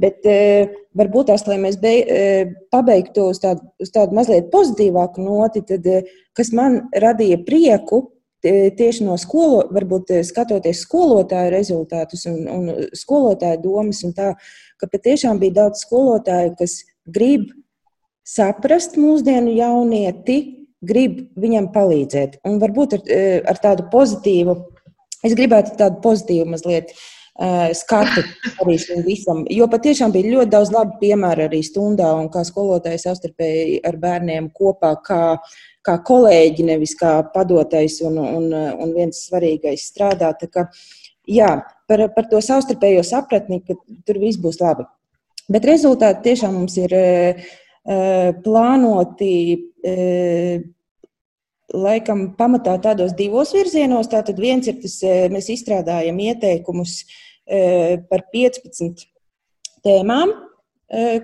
Bet e, varbūt tās, lai mēs beig, e, pabeigtu uz tādu, uz tādu mazliet pozitīvāku noti, tad e, kas man radīja prieku, tieši no skolo, varbūt eh, skatoties skolotāju rezultātus un, un skolotāju domas, un tā, ka patiešām bija daudz skolotāju, kas grib saprast mūsdienu jaunieti, grib viņam palīdzēt. Un varbūt ar, eh, ar tādu pozitīvu, es gribētu tādu pozitīvu mazliet uh, skatu arī šim visam, jo patiešām bija ļoti daudz labu piemēru arī stundā, un kā skolotāji savstarpēji ar bērniem kopā, kā uh, kā kolēģi, nevis kā padotais un, un, un viens svarīgais strādā. Ka, jā, par, par to savstarpējo sapratni, ka tur viss būs labi. Bet rezultāti tiešām mums ir uh, plānoti. Uh, laikam pamatā tādos divos virzienos. Tātad viens ir tas, mēs izstrādājam ieteikumus par 15 tēmām,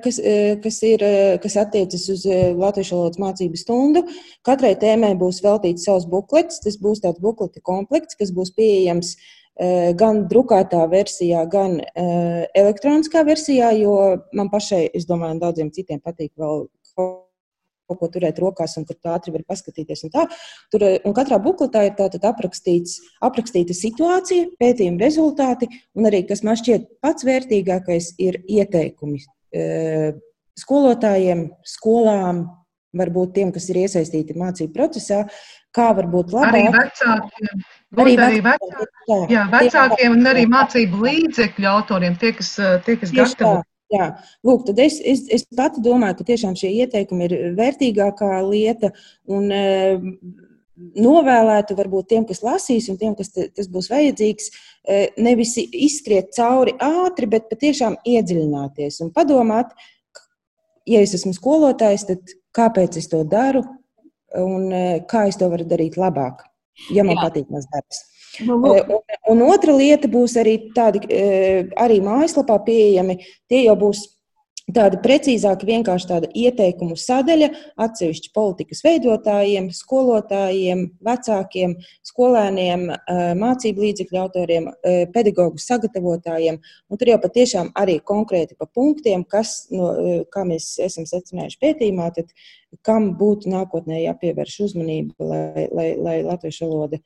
kas, eh, kas, ir, eh, kas attiecas uz latviešu valodas mācību stundu. Katrai tēmai būs veltīts savs buklets. Tas būs tāds bukleta komplekts, kas būs pieejams gan drukātā versijā, gan elektroniskā versijā, jo man pašai, es domāju, un daudziem citiem patīk vēl kaut ko turēt rokās un tur ātri var paskatīties. Un tā. Tur, un katrā bukletā ir aprakstīta situācija, pētījuma rezultāti, un arī, kas man šķiet pats vērtīgākais, ir ieteikumi skolotājiem, skolām, varbūt tiem, kas ir iesaistīti mācību procesā, kā varbūt labāk. Arī vecākiem. Arī, arī vecākiem, jā, jā, vecākiem un arī mācību līdzekļu autoriem, tie, kas, tie, kas gatavo. Jā, lūk, tad es, es, es pati domāju, ka tiešām šie ieteikumi ir vērtīgākā lieta. Un, novēlētu varbūt tiem, kas lasīs, un tiem, kas tas būs vajadzīgs, e, nevis izskriet cauri ātri, bet patiešām iedziļināties un padomāt, ja es esmu skolotājs, tad kāpēc es to daru un e, kā es to varu darīt labāk, ja man Jā. patīk mans darbs. Nu, e, un, un otra lieta būs arī tādi, arī mājaslapā pieejami, tie jau būs Tāda precīzāka, vienkārši tāda ieteikumu sadaļa atsevišķi politikas veidotājiem, skolotājiem, vecākiem, skolēniem, mācību līdzekļu autoriem, pedagoģu sagatavotājiem. Un tur jau patiešām arī konkrēti pa punktiem, kas, no, kā mēs esam secinājuši pētījumā, tad kam būtu nākotnē jāpievērš uzmanība, lai, lai, lai latviešu valoda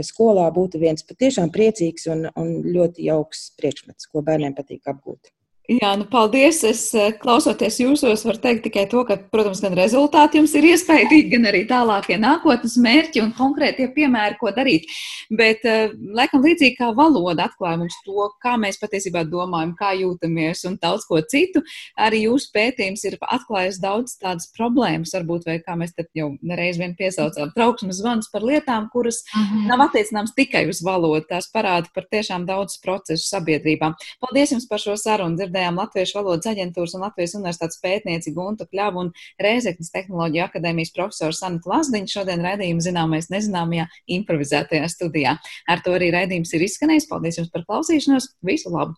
skolā būtu viens patiešām priecīgs un, un ļoti jauks priekšmets, ko bērniem patīk apgūt. Jā, nu paldies. Es eh, klausoties jūsos, varu teikt tikai to, ka, protams, gan rezultāti jums ir iespaidīgi, gan arī tālākie nākotnes mērķi un konkrētie piemēri, ko darīt. Bet, eh, laikam, līdzīgi kā valoda atklāja mums to, kā mēs patiesībā domājam, kā jūtamies un daudz ko citu, arī jūsu pētījums ir atklājis daudz tādas problēmas, varbūt, vai kā mēs te jau nereiz vien piesaucām, trauksmes zvans par lietām, kuras mhm. nav attiecināmas tikai uz valodu. Tās parāda par tiešām daudz procesu sabiedrībā. Paldies jums par šo sarunu! Dzirdējām Latviešu valodas aģentūras un Latvijas universitātes pētnieci Guntu Kļavu un Rēzeknas tehnoloģiju akadēmijas profesoru Sanitu Lazdiņu. Šodien raidījums zināmais nezināmajā improvizētajā studijā. Ar to arī raidījums ir izskanējis. Paldies jums par klausīšanos. Visu labu!